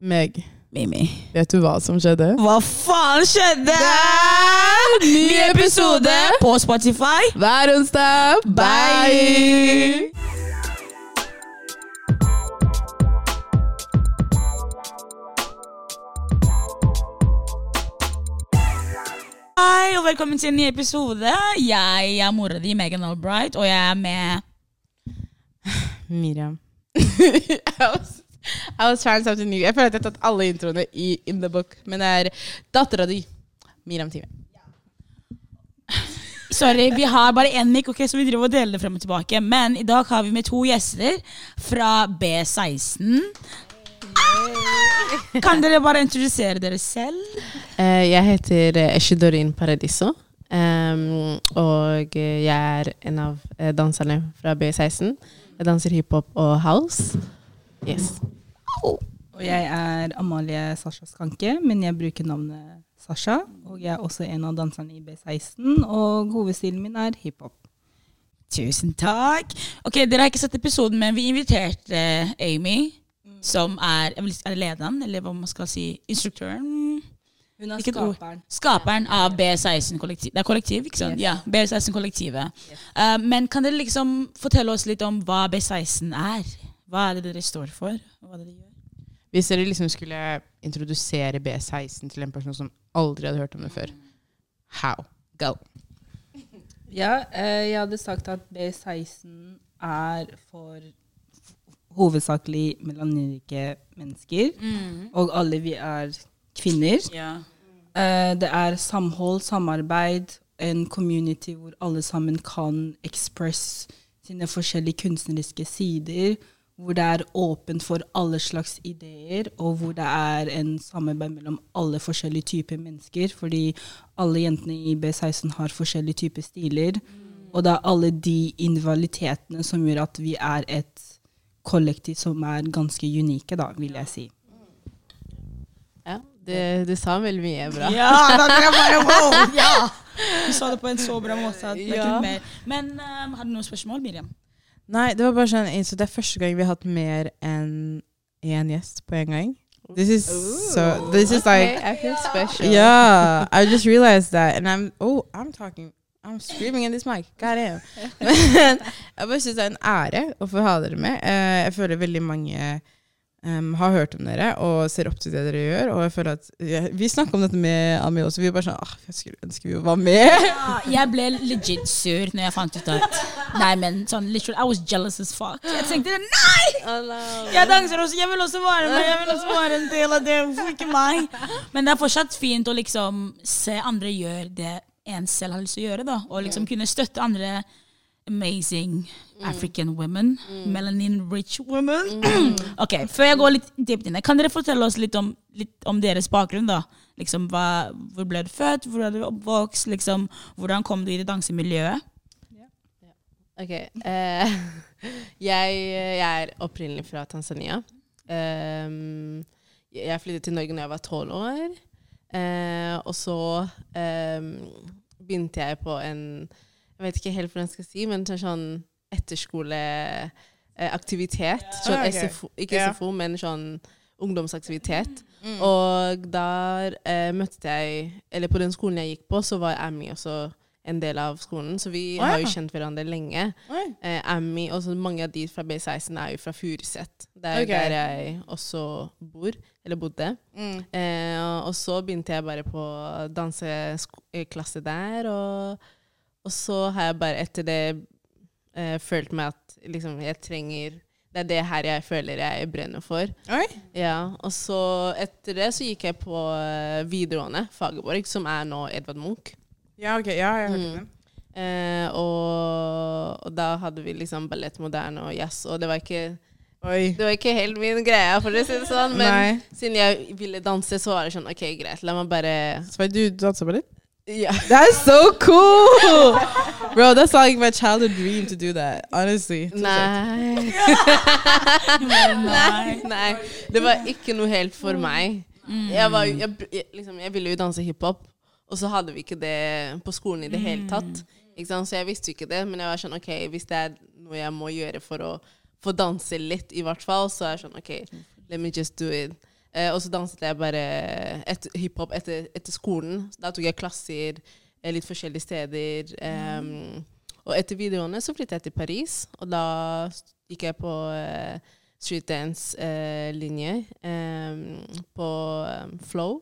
Meg, Mimi. vet du hva som skjedde? Hva faen skjedde? Ny episode på Spotify. hver onsdag. Bye! Hei, og velkommen til en ny episode. Jeg er mora di, Megan Albright, og jeg er med Miriam. I, was, trying something new. Jeg føler at jeg har tatt alle introene i In the Book, men det er dattera di, Miriam Time. Sorry, vi har bare én mic, okay, så vi driver og deler det frem og tilbake. Men i dag har vi med to gjester fra B16. Kan dere bare introdusere dere selv? Uh, jeg heter eh, Eshidorin Paradiso. Um, og eh, jeg er en av eh, danserne fra B16. Jeg danser hiphop og house. Yes. Og jeg er Amalie Sasha Skanke, men jeg bruker navnet Sasha. Og jeg er også en av danserne i B16, og hovedstilen min er hiphop. Tusen takk. Ok, Dere har ikke sett episoden, men vi inviterte Amy, som er, er lederen, eller hva man skal si, instruktøren. Hun er skaperen. Skaperen av B16-kollektiv. Det er kollektiv, ikke sant? Ja, B16-kollektivet. Uh, men kan dere liksom fortelle oss litt om hva B16 er? Hva er det dere står for? og Hva er det dere gjør? Hvis dere liksom skulle introdusere B16 til en person som aldri hadde hørt om det før, how? Go. Ja, eh, jeg hadde sagt at B16 er for hovedsakelig melaninrike mennesker. Og alle vi er kvinner. Ja. Eh, det er samhold, samarbeid, en community hvor alle sammen kan express sine forskjellige kunstneriske sider. Hvor det er åpent for alle slags ideer, og hvor det er en samarbeid mellom alle forskjellige typer mennesker. Fordi alle jentene i B16 har forskjellige typer stiler. Og det er alle de individualitetene som gjør at vi er et kollektiv som er ganske unike, da, vil jeg si. Ja, det, det sa veldig mye bra. Ja, da kan jeg bare wow! Ja! Du sa det på en så bra måte at det er Ja. ikke mer. Men um, har du noen spørsmål, Miriam? Nei, det var bare sånn, så det er første gang vi har hatt mer enn én gjest på en gang. This is so, this is like, I feel special. yeah, I just realized that, and I'm, oh, I'm talking, I'm screaming in this mic, god damn. Men jeg bare syns det er en ære å få ha dere med. Eh, Jeg føler veldig mange em, har hørt om dere og ser opp til det dere gjør, og jeg føler at, ja, vi snakka om dette med Ami også, vi var bare sånn, ah, jeg skulle ønske vi var med. Ja, jeg ble legit sur når jeg fant ut at Nei, men sånn literally, I was jealous as fuck. Jeg tenkte nei! Jeg danser også, jeg vil også være med, jeg vil også være en del av det. Hvorfor ikke meg? Men det er fortsatt fint å liksom se andre gjøre det en selv har lyst til å gjøre, da. Og liksom kunne støtte andre amazing African women. Melanin rich women. ok, Før jeg går litt dypt inn, kan dere fortelle oss litt om, litt om deres bakgrunn? da? Liksom, hva, Hvor ble du født? Hvor er du oppvokst? Liksom, hvordan kom du i det dansemiljøet? Ok. Uh, jeg, jeg er opprinnelig fra Tanzania. Um, jeg flyttet til Norge da jeg var tolv år. Uh, og så um, begynte jeg på en Jeg vet ikke helt hvordan jeg skal si, men sånn- sånn etterskoleaktivitet. Sånn okay. ok. SFO, ikke Ja. SFO, men sånn ungdomsaktivitet. Og der eh, møtte jeg Eller på den skolen jeg gikk på, så var Ammy også en del av skolen. Så vi Å, har jo kjent hverandre lenge. Oi. Eh, Ammy og så mange av de fra B16 er jo fra Furuset. Det er jo okay. der jeg også bor, eller bodde. Mm. Eh, og så begynte jeg bare på danseklasse der, og, og så har jeg bare etter det eh, følt meg at liksom, jeg trenger Det er det her jeg føler jeg brenner for. Oi. Ja, og så etter det så gikk jeg på eh, videregående, Fagerborg, som er nå Edvard Munch. Ja, ok, ja, jeg hørte Mm. den. Eh, og, og da hadde vi liksom ballett moderne og jazz, og det var ikke Oi. det var ikke helt min greie, for å si det sånn. Men Nei. siden jeg ville danse, så var det sånn OK, greit, la meg bare Så du danser på Ja. That's so cool! Bro, that's like my childhood dream to do that, honestly. Nei. Nei. Nei. Det var ikke noe helt for meg. Jeg, var, jeg, jeg, liksom, jeg ville jo danse hiphop, og så hadde vi ikke det på skolen i det hele tatt. Ikke sant? Så jeg visste jo ikke det, men jeg var sånn OK, hvis det er noe jeg må gjøre for å få danse litt, i hvert fall, så er jeg sånn OK, let me just do it. Eh, og så danset jeg bare et, hiphop etter, etter skolen. Da tok jeg klasser eh, litt forskjellige steder. Um, og etter videregående så flyttet jeg til Paris, og da gikk jeg på uh, streetdance-linje um, på um, Flow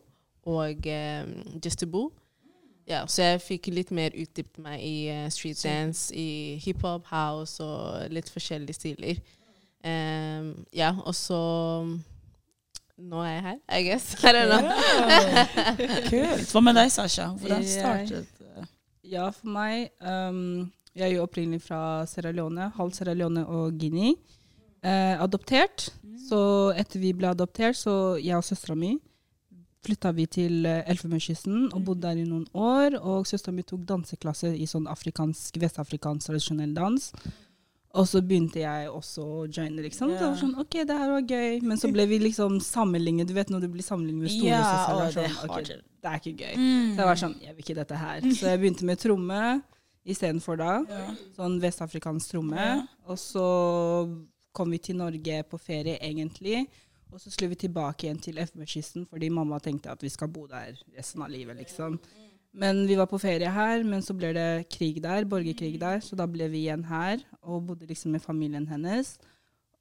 og um, Just to Boo. Ja, så jeg fikk litt mer utdypt meg i uh, streetdance, i hiphop, house og litt forskjellige stiler. Ja, og så nå er jeg her, I guess. I don't know. Kult. Hva med deg, Sasha? Hvordan startet det? Ja, for meg um, Jeg er jo opprinnelig fra Sierra Leone, halv Sierra Leone og Guinea. Eh, adoptert. Så etter vi ble adoptert, så jeg og søstera mi flytta vi til eh, Elfenbenskysten og bodde der i noen år. Og søstera mi tok danseklasse i sånn afrikansk, vestafrikansk tradisjonell dans. Og så begynte jeg også å joine, liksom. Det var sånn, ok, det her var gøy. Men så ble vi liksom sammenlignet. Du vet når du blir sammenlignet med storesøster. og det sånn, okay, det er ikke gøy. Mm. Så jeg var sånn, jeg vil ikke dette her. Så jeg begynte med tromme istedenfor da. Yeah. Sånn vestafrikansk tromme. Og så kom vi til Norge på ferie, egentlig. Og så skulle vi tilbake igjen til Elfenbenskysten, fordi mamma tenkte at vi skal bo der resten av livet, liksom. Men vi var på ferie her, men så ble det krig der, borgerkrig der, så da ble vi igjen her og bodde liksom med familien hennes.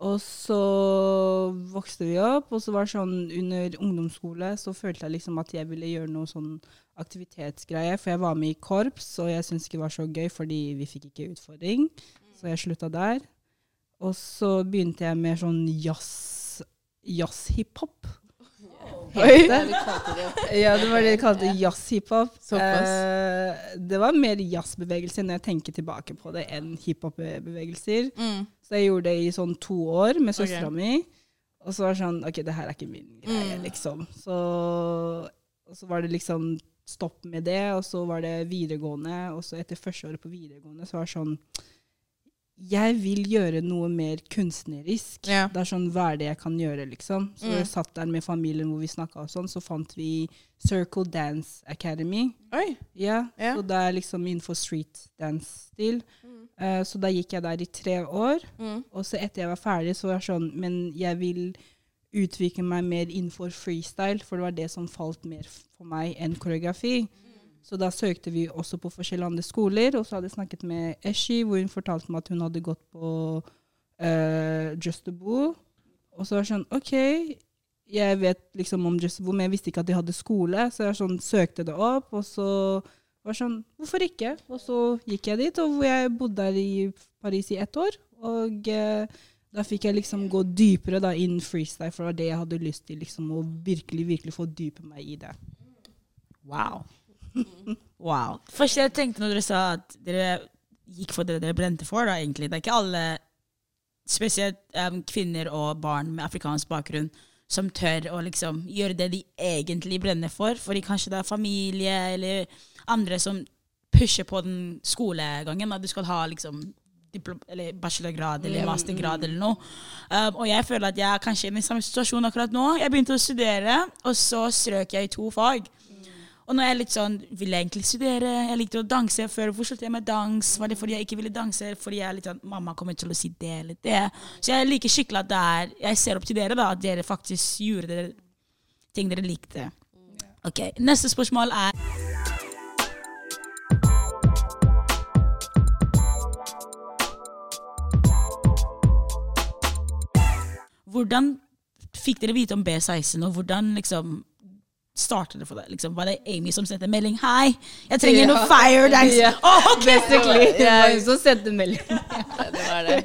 Og så vokste vi opp, og så var det sånn under ungdomsskole så følte jeg liksom at jeg ville gjøre noe sånn aktivitetsgreie, for jeg var med i korps, og jeg syntes ikke det var så gøy fordi vi fikk ikke utfordring. Så jeg slutta der. Og så begynte jeg med sånn jazz, jazz-hiphop. Ja, det var det de kalte jazz-hiphop. Eh, det var mer jazzbevegelse når jeg tenker tilbake på det, enn hiphop-bevegelser. Mm. Så jeg gjorde det i sånn to år med søstera okay. mi. Og så var det sånn OK, det her er ikke min greie, Mm. liksom. Så, og så var det liksom stopp med det, og så var det videregående. Og så etter første året på videregående så var det sånn Jeg vil gjøre noe mer kunstnerisk. Ja. Det er sånn hva er det jeg kan gjøre, liksom. Så Mm. jeg satt der med familien hvor vi snakka og sånn, så fant vi Circle Dance Academy. Oi. Ja, Ja. Så det er liksom innenfor street dance-stil. Eh, så da gikk jeg der i tre år. Mm. Og så etter jeg var ferdig, så var jeg sånn Men jeg vil utvikle meg mer innenfor freestyle, for det var det som falt mer for meg enn koreografi. Så da søkte vi også på forskjellige andre skoler, og så hadde jeg snakket med Eshi, hvor hun fortalte meg at hun hadde gått på uh, Just a. Og så var det sånn OK, jeg vet liksom om Just a men jeg visste ikke at de hadde skole, så jeg sånn, søkte det opp, og så var sånn Hvorfor ikke? Og så gikk jeg dit, og jeg bodde der i Paris i ett år. Og eh, da fikk jeg liksom gå dypere da inn freestyle, for det var det jeg hadde lyst til. liksom, Å virkelig, virkelig fordype meg i det. Wow. wow. Først jeg tenkte når dere sa at dere gikk for det dere brente for, da, egentlig. Det er ikke alle, spesielt um, kvinner og barn med afrikansk bakgrunn, som tør å liksom gjøre det de egentlig brenner for. Fordi kanskje det er familie eller andre som pusher på den skolegangen. At du skal ha liksom eller bachelorgrad eller mastergrad eller noe. Um, og jeg føler at jeg er kanskje i den samme situasjonen akkurat nå. Jeg begynte å studere, og så strøk jeg i to fag. Og nå er jeg litt sånn Vil jeg egentlig studere? Jeg likte å danse før. Hvor sluttet jeg med dans? Var det fordi jeg ikke ville danse? Fordi jeg er litt sånn Mamma kommer til å si det eller det. Så jeg liker skikkelig at det er Jeg ser opp til dere, da. At dere faktisk gjorde dere, ting dere likte. Ok, Neste spørsmål er Hvordan fikk dere vite om B16, og hvordan liksom startet det for deg? Liksom, var det Amy som sendte melding? 'Hei, jeg trenger noe fire dance'. Yeah. Oh, ok! Basically. Det var hun som sendte melding. Ja, det var det.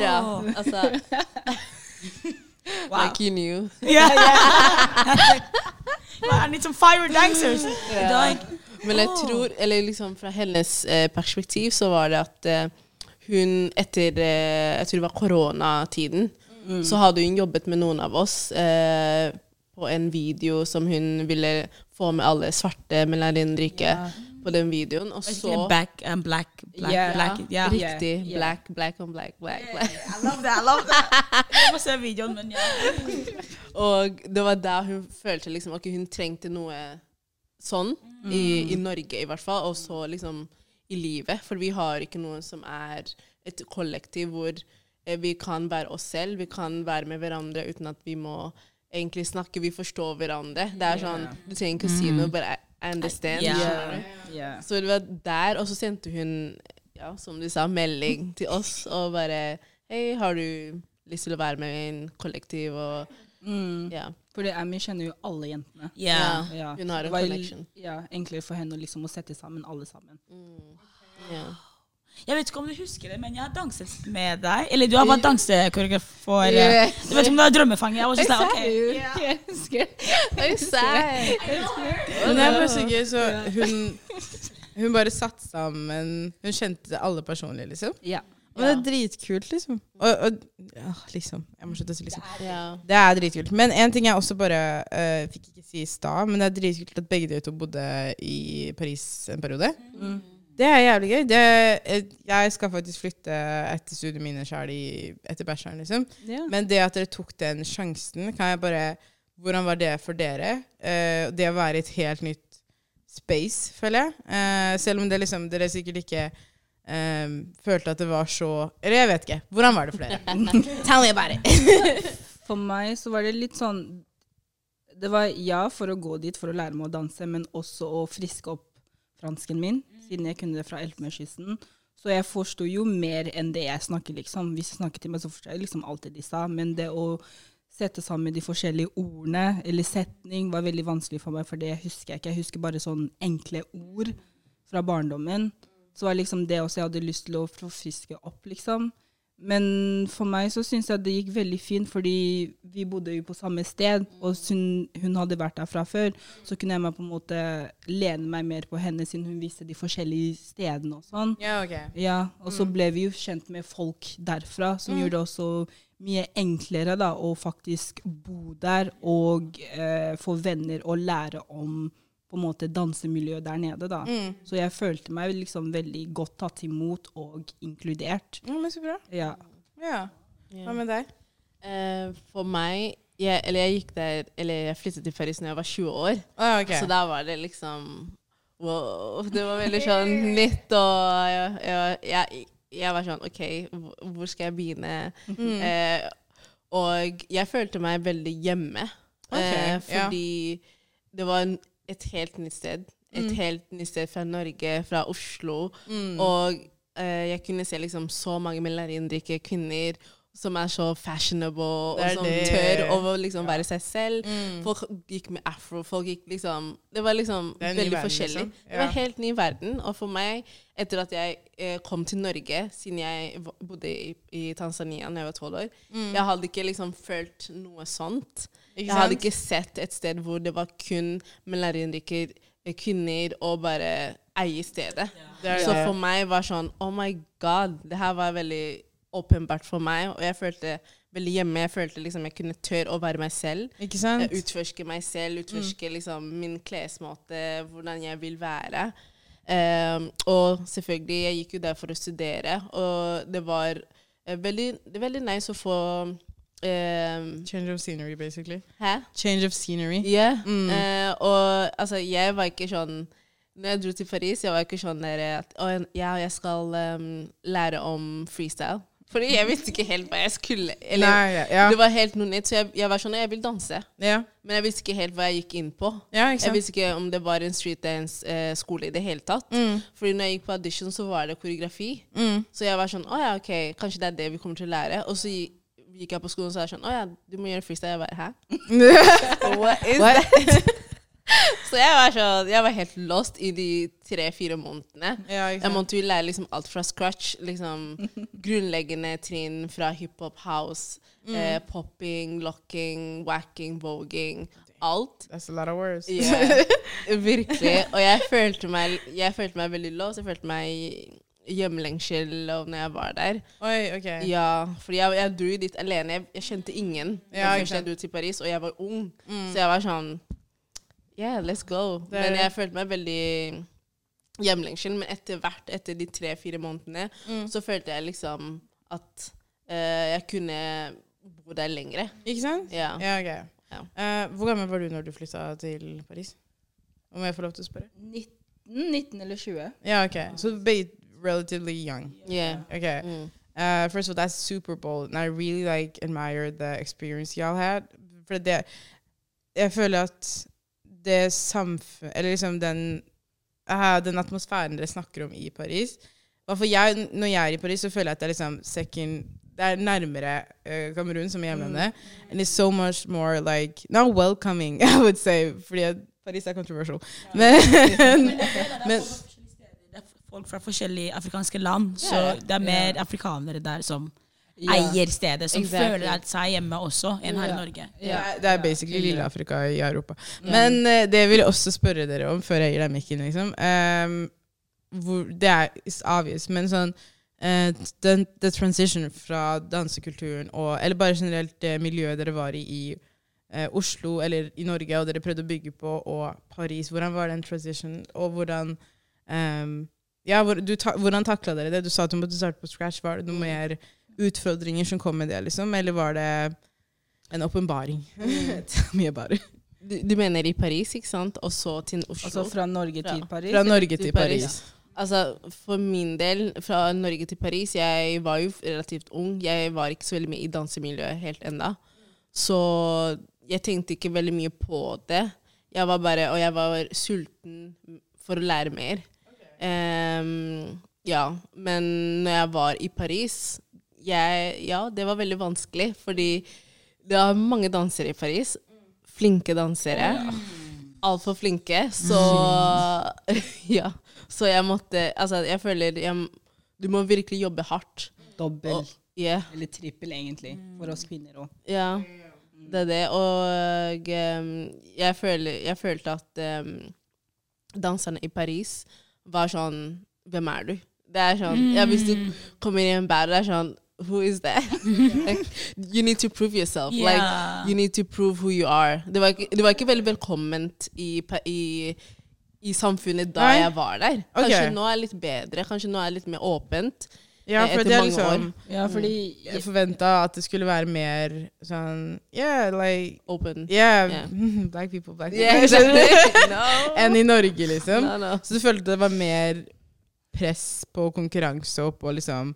Ja, altså Wow. Like you knew. Yeah. I need some fire dancers Yeah. Men jeg tror, eller liksom fra hennes eh, perspektiv, så var det at eh, hun etter eh, Jeg tror det var koronatiden, så hadde hun jobbet med noen av oss eh, på en video som hun ville få med alle svarte melaninrike på den videoen. Og så Back and black, black, Yeah. black. Yeah. Riktig. Yeah. Black, black and black, black, black. I love that, I love that. Jeg må se videoen, men ja. Og det var da hun følte liksom at hun trengte noe sånn, i, i Norge i hvert fall, og så liksom i livet. For vi har ikke noe som er et kollektiv hvor eh, vi kan være oss selv, vi kan være med hverandre uten at vi må egentlig snakker, vi forstår hverandre. Det er sånn, Du trenger ikke å si noe, but I understand. Yeah. Yeah. Så det var der, og så sendte hun, ja, som du sa, melding til oss og bare Hei, har du lyst til å være med i en kollektiv? Og Mm. ja. Fordi Amy kjenner jo alle jentene. Ja. Ja. Hun har en connection. Ja, enklere for henne liksom å sette sammen alle sammen. Mm. ja. Jeg vet ikke om du husker det, men jeg har danset med deg. Eller du har vært dansekoreograf for eh, Du vet om du har drømmefanger? Jeg var sånn, ok. Jeg husker det. Jeg husker det er bare så gøy, så hun, hun bare satt sammen Hun kjente alle personlig, liksom. Ja. Og det er dritkult, liksom. Og, og ja, liksom. Jeg må slutte å si liksom. Ja. Det er dritkult. Men en ting jeg også bare uh, fikk ikke si i stad, men det er dritkult at begge dere to bodde i Paris en periode. Mm. Det er jævlig gøy. Det, eh, jeg skal faktisk flytte etter studiene mine sjøl etter bacheloren, liksom. Ja. Men det at dere tok den sjansen, kan jeg bare Hvordan var det for dere? Uh, det å være i et helt nytt space, føler jeg. Uh, selv om det liksom, dere sikkert ikke um, følte at det var så Eller jeg vet ikke. Hvordan var det for dere? Tell me about it. For meg så var det litt sånn Det var ja for å gå dit for å lære meg å danse, men også å friske opp fransken min, siden jeg kunne det fra Elfenbenskysten. Så jeg forsto jo mer enn det jeg snakker, liksom. Hvis jeg snakker til meg, så forstår jeg liksom alt det de sa. Men det å sette sammen de forskjellige ordene, eller setning, var veldig vanskelig for meg, for det husker jeg ikke. Jeg husker bare sånn enkle ord fra barndommen. Så var liksom det også jeg hadde lyst til å forfriske opp, liksom. Men for meg så syns jeg det gikk veldig fint, fordi vi bodde jo på samme sted, og hun, hun hadde vært der fra før. Så kunne jeg meg på en måte lene meg mer på henne, siden hun viste de forskjellige stedene og sånn. Ja, ok. Ja, og så ble vi jo kjent med folk derfra, som gjorde det også mye enklere da, å faktisk bo der og eh, få venner og lære om på en måte dansemiljøet der nede. da. Mm. Så jeg følte meg liksom veldig godt tatt imot og inkludert. Ja, men så bra. Ja. Ja. Hva med deg? Uh, for meg jeg, Eller jeg gikk der Eller jeg flyttet til Paris da jeg var 20 år. Ah, okay. Så da var det liksom Wow. Det var veldig sånn nytt, og jeg, jeg, jeg, jeg var sånn OK, hvor- skal jeg begynne? Mm. Eh, og jeg følte meg veldig hjemme. Ok, eh, ja. fordi det var en, et helt nytt sted. Et Mm. helt nytt sted fra Norge, fra Oslo. Mm. Og eh, jeg kunne se liksom så mange melanindrike kvinner som er så fashionable, og som det. tør å liksom være seg selv. Mm. Folk gikk med afro, folk gikk liksom Det var liksom Det veldig verden, forskjellig. liksom. Det var helt ny verden. Og for meg, etter at jeg eh, kom til Norge, siden jeg bodde i, i Tanzania da jeg var tolv år, Mm. jeg hadde ikke liksom følt noe sånt. Ikke Jeg hadde ikke sett et sted hvor det var kun melanindrike kvinner og bare eie stedet. Det er Så for meg var sånn Oh my God. Det her var veldig åpenbart for meg, og jeg følte veldig hjemme. Jeg følte liksom jeg kunne tørre å være meg selv. Ikke sant? Eh, Utforske meg selv, utforske liksom min klesmåte, hvordan jeg vil være. Um, og selvfølgelig, jeg gikk jo der for å studere, og det var eh, veldig, det veldig nice å få ehm, Change of scenery, basically. Hæ? Change of scenery. Ja. Mm. Uh, og altså, jeg var ikke sånn Når jeg dro til Paris, jeg var ikke sånn der at Å, ja, jeg skal um, lære om freestyle. Fordi jeg visste ikke helt hva jeg skulle. Eller, Nei, ja. Ja. Det var helt noe nytt, så jeg, jeg var sånn Jeg vil danse. ja. Men jeg visste ikke helt hva jeg gikk inn på. Jeg visste ikke om det var en street dance-skole i det hele tatt. Mm. Fordi når jeg gikk på audition, så var det koreografi. Mm. Så jeg var sånn Å ja, OK, kanskje det er det vi kommer til å lære. Og så gi- gikk jeg på skolen, så sa jeg sånn Å ja, du må gjøre freestyle. Jeg bare Hæ? What is that? så jeg var, så, jeg var helt lost i de tre-fire månedene. Ja, Jeg måtte jo lære liksom alt fra scratch. Liksom grunnleggende trinn fra hiphop, house, Mm. eh, popping, locking, wacking, voging. Alt. That's a lot of words. Yeah, virkelig. Og jeg følte, meg, jeg følte meg veldig lost. Jeg følte meg hjemlengsel og når jeg var der. Oi, ok. Ja, fordi jeg, jeg dro dit alene. Jeg, jeg kjente ingen Ja, da først jeg dro til Paris, og jeg var ung. Mm. Så jeg var sånn Yeah, let's go. Det Men jeg følte meg veldig hjemlengsel. Men etter hvert, etter de tre-fire månedene, Mm. så følte jeg liksom at uh, jeg kunne bo der lengre. Ikke sant? Ja. Ja, ok. Ja. Uh, hvor gammel var du når du flytta til Paris? Om jeg får lov til å spørre? 19, 19 eller 20. Ja, ok. Så ba- relatively young. Yeah. Okay. Mm. Uh, first of all, that's super bold, and I really like admire the experience y'all had. For det Jeg føler at det samfunn... Eller liksom den uh, Den atmosfæren dere snakker om i Paris for jeg, Når jeg er i Paris, så føler jeg at det er liksom second det er nærmere uh, Kamerun som hjemlandet. Mm. And it's so much more like Not welcoming, I would say. Fordi Paris er controversial. Men, men Folk fra forskjellige afrikanske land, så det er mer afrikanere der som eier stedet, som exactly. føler seg hjemme også, enn her i Norge. Det er basically lille Afrika i Europa. Men uh, det vil jeg også spørre dere om, før jeg gir deg mikken, liksom. Um, hvor, det er obvious, men sånn uh, the, the, transition fra dansekulturen og Eller bare generelt det miljøet dere var i i uh, Oslo eller i Norge, og dere prøvde å bygge på, og Paris. Hvordan var den transition, og hvordan um, ja, hvor, ta, Hvordan takla dere det? Du sa at du måtte starte på scratch. Var det noen mer utfordringer som kom med det, liksom? Eller var det en åpenbaring? Mm. Mye bare. Du, du, mener i Paris, ikke sant? Og så til Oslo? Altså fra Norge til Paris? Fra Norge til Paris. Paris. Altså, For min del, fra Norge til Paris Jeg var jo relativt ung. Jeg var ikke så veldig mye i dansemiljøet helt enda. Så jeg tenkte ikke veldig mye på det. Jeg var bare, Og jeg var sulten for å lære mer. Um, ja, men når jeg var i Paris, jeg, ja, det var veldig vanskelig, fordi det var mange dansere i Paris. Flinke dansere. Altfor flinke. Så Ja. Så jeg måtte Altså, jeg føler jeg, Du må virkelig jobbe hardt. Dobbel. Yeah. Eller trippel, egentlig. For oss kvinner òg. Ja, det er det. Og um, jeg, føler, jeg, følte at um, danserne i Paris var sånn Hvem er du? Det er sånn Ja, hvis du mm. kommer i en battle, det er sånn who is that? like, you need to prove yourself. Yeah. Like, you need to prove who you are. Det var ikke, det var ikke veldig velkomment i, i, i samfunnet da Nei. jeg var der. Kanskje okay. nå er det litt bedre. Kanskje nå er det litt mer åpent. Ja, eh, for etter det er mange liksom, år. Ja, fordi mm. jeg forventa at det skulle være mer sånn Yeah, like Open. Yeah, yeah. black people, black people. Yeah, exactly. no. Enn i Norge, liksom. No, no. Så du følte det var mer press på konkurranse og på liksom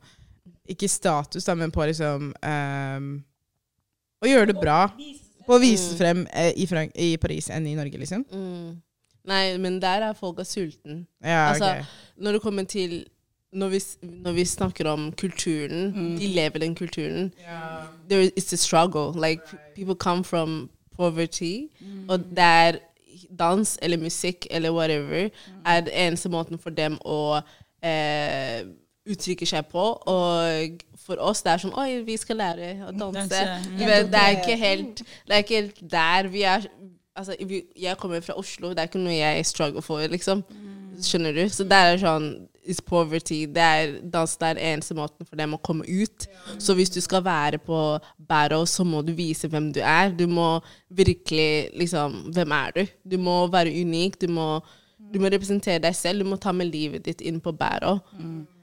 ikke status, da, men på liksom um, Å gjøre det bra. På å vise frem eh, i, Frank i, Paris enn i Norge, liksom. Mm. Nei, men der er folk sulten. Ja, altså, okay. når det kommer til når vi, når vi, snakker om kulturen, mm. de lever den kulturen. Yeah. There is, it's a struggle. Like, people come from poverty, mm. og det er dans eller musikk eller whatever mm. er den eneste måten for dem å eh, uttrykke seg på. Og for oss det er sånn Oi, vi skal lære å danse. Men det er ikke helt, er ikke helt der vi er. Altså, jeg kommer fra Oslo, det er ikke noe jeg struggle for, liksom. Skjønner du? Så det er sånn Is poverty. Det er dans det er eneste måten for dem å komme ut. Så hvis du skal være på Barrow, så må du vise hvem du er. Du må virkelig liksom Hvem er du? Du må være unik. Du må, du må representere deg selv. Du må ta med livet ditt inn på Barrow.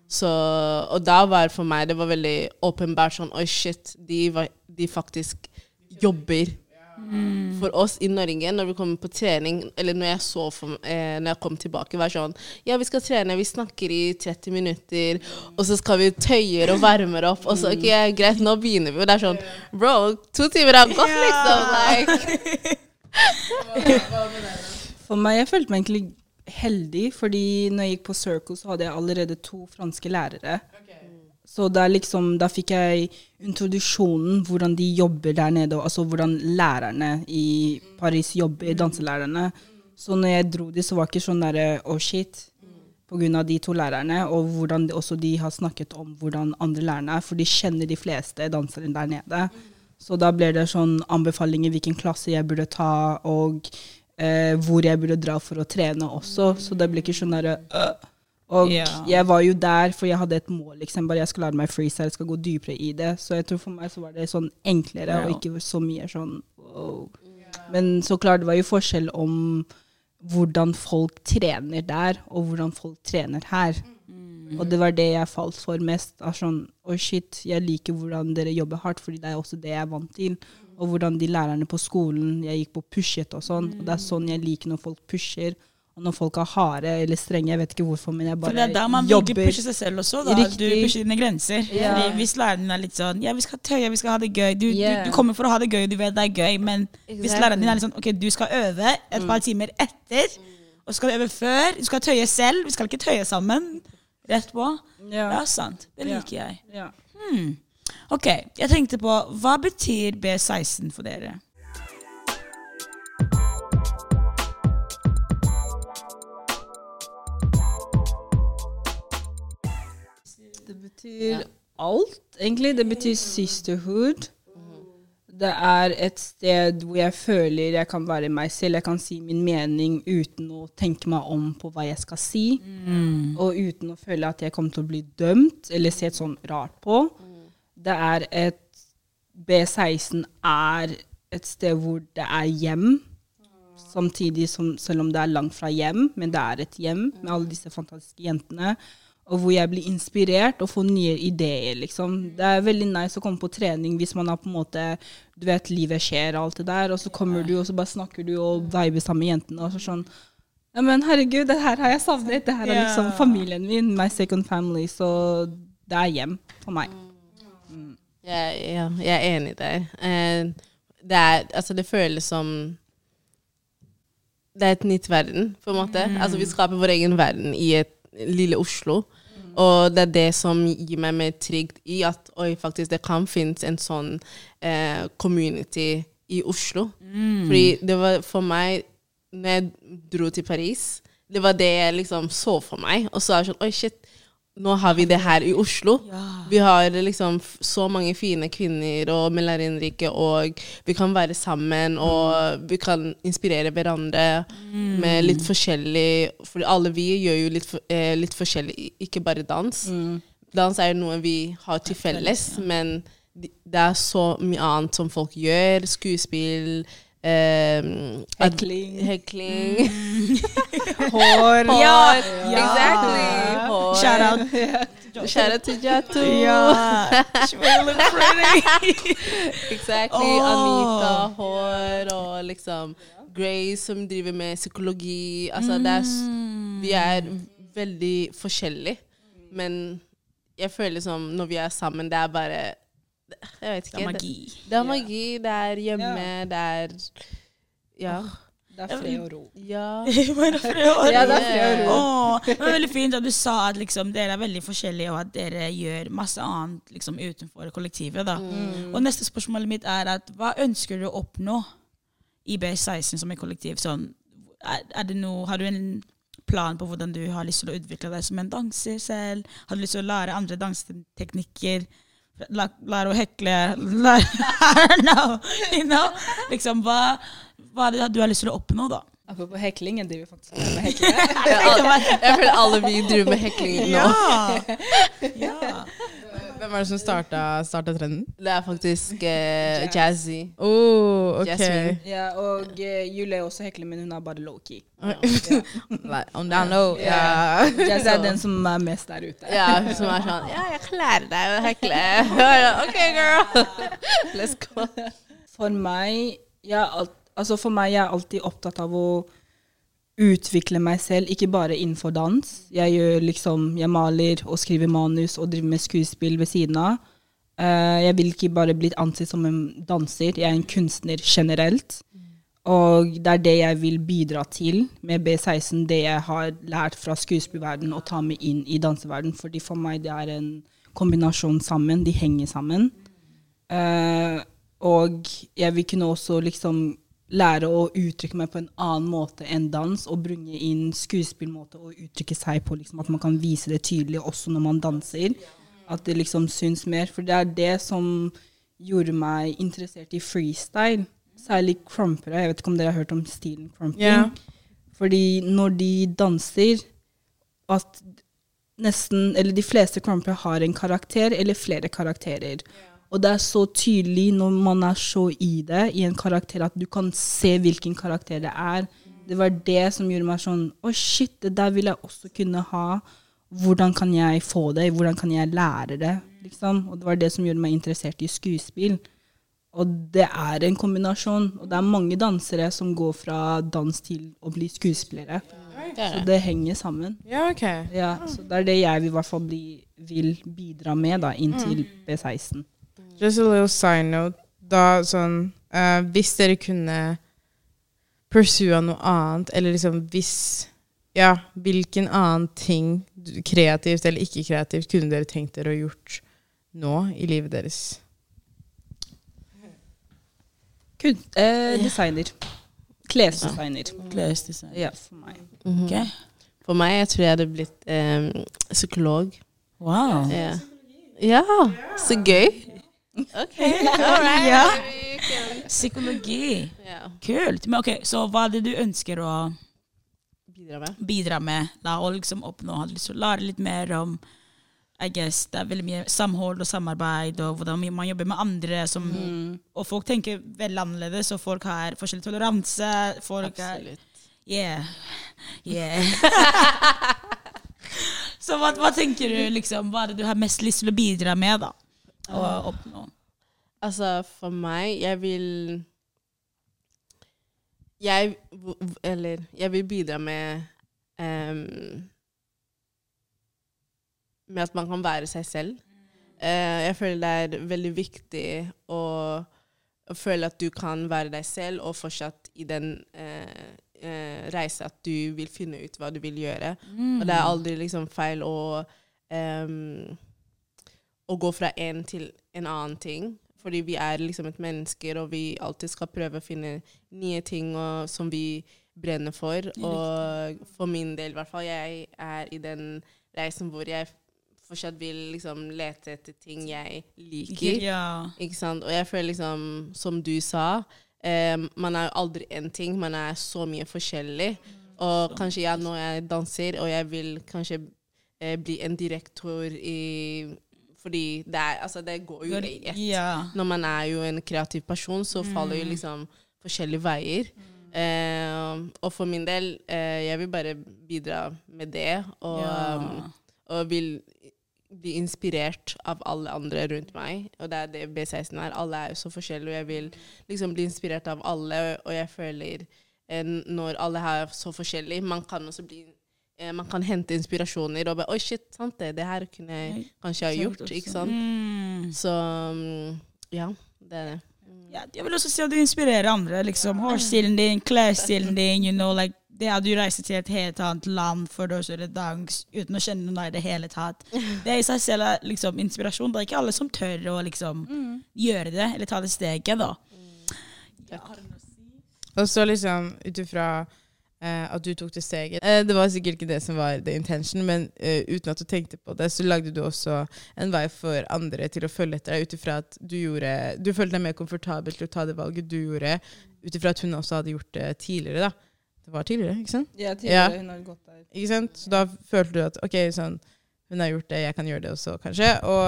Så, og da var for meg det var veldig åpenbart sånn Oi, shit, de, var, de faktisk jobber. Mm. For oss i Norge, når vi kommer på trening, eller når jeg så for, eh, når jeg kom tilbake, var sånn Ja, vi skal trene, vi snakker i 30 minutter, og så skal vi tøyer og varmer opp, og så OK, greit, nå begynner vi. Og det er sånn Bro, to timer har gått, liksom. Like. For meg, jeg følte meg egentlig heldig, fordi når jeg gikk på Circle, så hadde jeg allerede to franske lærere. Okay. Så da, liksom, fikk jeg introduksjonen hvordan de jobber der nede, altså hvordan lærerne i Paris jobber, danselærerne. Så når jeg dro dit, så var det ikke sånn derre oh shit, pga. de to lærerne, og hvordan de, også de har snakket om hvordan andre lærerne er, for de kjenner de fleste danserne der nede. Så da ble det sånn anbefalinger hvilken klasse jeg burde ta, og eh, hvor jeg burde dra for å trene også. Så det ble ikke sånn derre øh. Og yeah. jeg var jo der, for jeg hadde et mål. Liksom, bare jeg skal lære meg freestyle, jeg skal gå dypere i det. Så jeg tror for meg så var det sånn enklere, og ikke så mye sånn wow. Men så klart, det var jo forskjell om hvordan folk trener der, og hvordan folk trener her. Mm. Og det var det jeg falt for mest. Av sånn Å, oh shit, jeg liker hvordan dere jobber hardt, fordi det er også det jeg er vant til og hvordan de lærerne på skolen Jeg gikk på pushet og sånn. Og det er sånn jeg liker når folk pusher, Og når folk er harde eller strenge, jeg vet ikke hvorfor, men jeg bare jobber. For det er der da man jobber. pusher seg selv også. da. Riktig. Du pusher dine grenser. Yeah. Fordi Hvis læreren din er litt sånn Ja, vi skal tøye, vi skal ha det gøy. Du, Yeah. du, du kommer for å ha det gøy, du vet det er gøy, men hvis læreren din er litt sånn Ok, du skal øve et Mm. par timer etter, og så skal du øve før. Du skal tøye selv, vi skal ikke tøye sammen. Rett på. Ja. Ja, sant. Det liker jeg. Ja. Hmm. Ok, jeg tenkte på Hva betyr B16 for dere? Det betyr alt, egentlig. Det betyr sisterhood. Det er et sted hvor jeg føler jeg kan være meg selv. Jeg kan si min mening uten å tenke meg om på hva jeg skal si. Og uten å føle at jeg kommer til å bli dømt eller sett sånn rart på. Det er et B16 er et sted hvor det er hjem. Samtidig som, selv om det er langt fra hjem, men det er et hjem med alle disse fantastiske jentene. Og hvor jeg blir inspirert og får nye ideer, liksom. Det er veldig nice å komme på trening hvis man har på en måte Du vet, livet skjer og alt det der, og så kommer du, og så bare snakker du og viber sammen med jentene, og så sånn Ja, men herregud, det her har jeg savnet. Det her er liksom familien min, my second family. Så det er hjem for meg. Jeg, ja, jeg er enig der. Eh, det, er, altså, det føles som Det er et nytt verden, på en måte. Altså, vi skaper vår egen verden i et lille Oslo. Og det er det som gir meg mer trygt i at oi, faktisk, det kan finnes en sånn eh, community i Oslo. Fordi det var for meg Når jeg dro til Paris, det var det jeg liksom så for meg. Og så er det sånn Oi, shit. Nå har vi det her i Oslo. Vi har liksom så mange fine kvinner og melarinnrike, og vi kan være sammen, og vi kan inspirere hverandre med litt forskjellig For alle vi gjør jo litt, eh, litt forskjellig, ikke bare dans. Dans er jo noe vi har til felles, men det er så mye annet som folk gjør. Skuespill ad- Hekling. Hekling. Hår. Hår. Ja. Exactly. Hår. Shout out. Shout out Jatu. Ja. She will look pretty. Exactly. Oh. Anita, hår og liksom Grace som driver med psykologi. Altså, det er, Mm. vi er veldig forskjellige. Men jeg føler som når vi er sammen, det er bare Jeg vet ikke. Det er magi. Det, det er magi. Det er hjemme. Det er Ja. Det er fred og ro. Ja. Bare fred og Ja, det er fred og ro. Åh, det var veldig fint at du sa at liksom, dere er veldig forskjellige, og at dere gjør masse annet liksom, utenfor kollektivet. Da. Og neste spørsmålet mitt er at hva ønsker du å oppnå i B16 som et kollektiv? Sånn, er, er det noe, har du en plan på hvordan du har lyst til å utvikle deg som en danser selv? Har du lyst til å lære andre danseteknikker? La, lære å hekle lær, I don't know. You know? Liksom, hva, hva er det du har lyst til å oppnå, da? Apropos hekling, jeg driver faktisk med hekling. Jeg føler alle vi driver med hekling nå. ja. Hvem er det som starta, starta trenden? Det er faktisk eh, jazzy. Oh, ok. Jasmine. Ja, og uh, Julie er også hekler, men hun er bare low-key. Like, on down low. Jazzy Ja. Jazz er den som er mest der ute. Ja, som er sånn Ja, jeg kan deg å hekle. Ja, OK, girl. Let's go. For meg, jeg al altså for meg jeg er alltid opptatt av å utvikle meg selv, ikke bare innenfor dans. Jeg gjør liksom, jeg maler og skriver manus og driver med skuespill ved siden av. Uh, jeg vil ikke bare bli ansett som en danser, jeg er en kunstner generelt. Og det er det jeg vil bidra til med B16, det jeg har lært fra skuespillverden og ta med inn i danseverden. Fordi for meg det er en kombinasjon sammen, de henger sammen. Uh, og jeg vil kunne også liksom lære å uttrykke meg på en annen måte enn dans, og bringe inn skuespillmåte å uttrykke seg på. Liksom, at man kan vise det tydelig også når man danser. At det liksom syns mer. For det er det som gjorde meg interessert i freestyle. Særlig crumpere. Jeg vet ikke om dere har hørt om stilen crumping. Yeah. Fordi når de danser, at nesten, eller de fleste crumpere har en karakter eller flere karakterer. Og det er så tydelig når man er så i det, i en karakter, at du kan se hvilken karakter det er. Det var det som gjorde meg sånn Å, shit, det der vil jeg også kunne ha. Hvordan kan jeg få det? Hvordan kan jeg lære det? Liksom. Og det var det som gjorde meg interessert i skuespill. Og det er en kombinasjon. Og det er mange dansere som går fra dans til å bli skuespillere. Er Så det. henger sammen. Ja, ok. Ja, så det er det jeg vil, i hvert fall bli, vil bidra med da, Mm. B16. Just a little side note. Da sånn uh, Hvis dere kunne pursue noe annet, eller liksom hvis Ja, hvilken annen ting, kreativt eller ikke kreativt, kunne dere tenkt dere å gjort nå i livet deres? Kun, eh, designer. Klesdesigner. Klesdesigner. Ja, for meg. Mm -hmm. okay. For meg jeg tror jeg hadde blitt em, psykolog. Wow. Ja. ja, så gøy. Ok, right. Ja. Psykologi. Yeah. Kult. Men ok, Så hva er det du ønsker å Bidra med. bidra med? Da, og liksom oppnå? Har lyst til å lære litt mer om I guess, Det er veldig mye samhold og samarbeid, og hvordan man jobber med andre. Som, Mm. Og folk tenker veldig annerledes, og folk har forskjellig toleranse. Folk er Absolutt. Yeah. Yeah. Så hva, hva tenker du, liksom? Hva er det du har mest lyst til å bidra med, da? Og oppnå? Altså, for meg, jeg vil Jeg Eller jeg vil bidra med um, Med at man kan være seg selv. Uh, jeg føler det er veldig viktig å, å føle at du kan være deg selv, og fortsatt i den uh, reise at du vil finne ut hva du vil gjøre. Mm. Og det er aldri liksom feil å em, å gå fra en til en annen ting. Fordi vi er liksom et mennesker, og vi alltid skal prøve å finne nye ting og, som vi brenner for. Og for min del, i hvert fall, jeg er i den reisen hvor jeg fortsatt vil liksom lete etter ting jeg liker. Ja. Ikke sant? Og jeg føler liksom, som du sa, eh, man er jo aldri én ting, man er så mye forskjellig. Og kanskje ja, nå er jeg danser, og jeg vil kanskje eh, bli en direktor i Fordi det, er, altså, det går jo i ett. Ja. Når man er jo en kreativ person, så faller jo liksom forskjellige veier. Eh, og for min del, eh, jeg vil bare bidra med det. Og, Ja. um, og vil bli inspirert av alle andre rundt meg. Og det er det B16 er. Alle er jo så forskjellige, og jeg vil liksom bli inspirert av alle. Og jeg føler eh, når alle er så forskjellige, man kan også bli eh, man kan hente inspirasjoner og bare Oi, shit, sant det. Det her kunne jeg kanskje ha gjort. ikke sant? Mm. Så um, ja, det er det. Mm. Ja, jeg vil også si at du inspirerer andre. liksom. Hårstilen din, klesstilen din. you know, like, Det at du reiser til et helt annet land for å kjøre dans uten å kjenne noen i det hele tatt. Det er i seg selv er liksom inspirasjon. Det er ikke alle som tør å liksom gjøre det, eller ta det steget, da. Og så liksom ut ifra eh, at du tok det steget Uh, Det var sikkert ikke det som var the intention, men uh, uten at du tenkte på det, så lagde du også en vei for andre til å følge etter deg, ut ifra at du gjorde Du følte deg mer komfortabel til å ta det valget du gjorde, ut ifra at hun også hadde gjort det tidligere, da. Det var tidligere, ikke sant? Ja, tidligere, Ja. hun har gått der. Ikke sant? Så da følte du at ok, sånn, hun har gjort det, jeg kan gjøre det også, kanskje. Og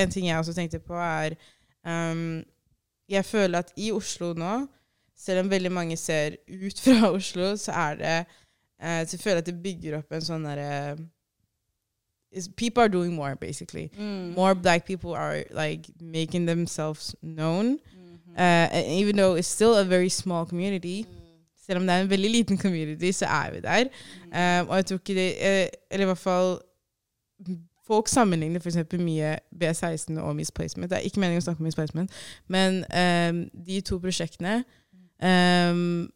en ting jeg også tenkte på, er um, Jeg føler at i Oslo nå, selv om veldig mange ser ut fra Oslo, så er det eh, Så føler jeg at det bygger opp en sånn derre People are doing more, basically. Mm. More black people are like making themselves known. Mhm. Uh, even though it's still a very small community, selv om det er en veldig liten community, så er vi der. Um, og jeg tror ikke det eh, Eller i hvert fall Folk sammenligner f.eks. mye B16 og Misplacement. Det er ikke meningen å snakke om Misplacement, men um, de to prosjektene um,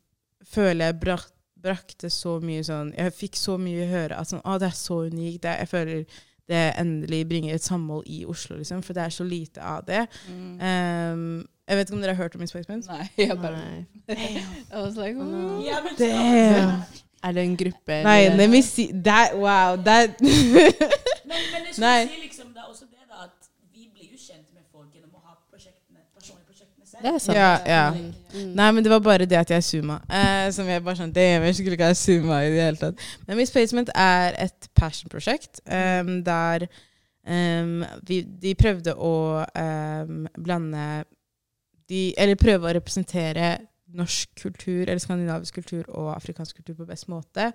føler jeg brak, brakte så mye sånn Jeg fikk så mye høre at sånn, ah, det er så unikt. Det, jeg føler det endelig bringer et samhold i Oslo, liksom, for det er så lite av det. Mm. Um, jeg vet ikke om dere har hørt om Misplacement? Nei, jeg bare Nei. I was like, oh. Men Damn. Er det en gruppe? Nei, let me see. That, wow, that Men, men jeg skulle si liksom, det er også det da, at vi blir jo kjent med folk gjennom å ha prosjektene, personlige prosjektene selv. Det er sant. Ja, ja. Mm. Nei, men det var bare det at jeg zooma. Eh, som jeg bare sånn Damn, jeg skulle ikke ha zooma i det hele tatt. Men Miss Placement er et passion-prosjekt um, der um, vi, de prøvde å um, blande de, Eller prøve å representere norsk kultur, eller skandinavisk kultur og afrikansk kultur på best måte.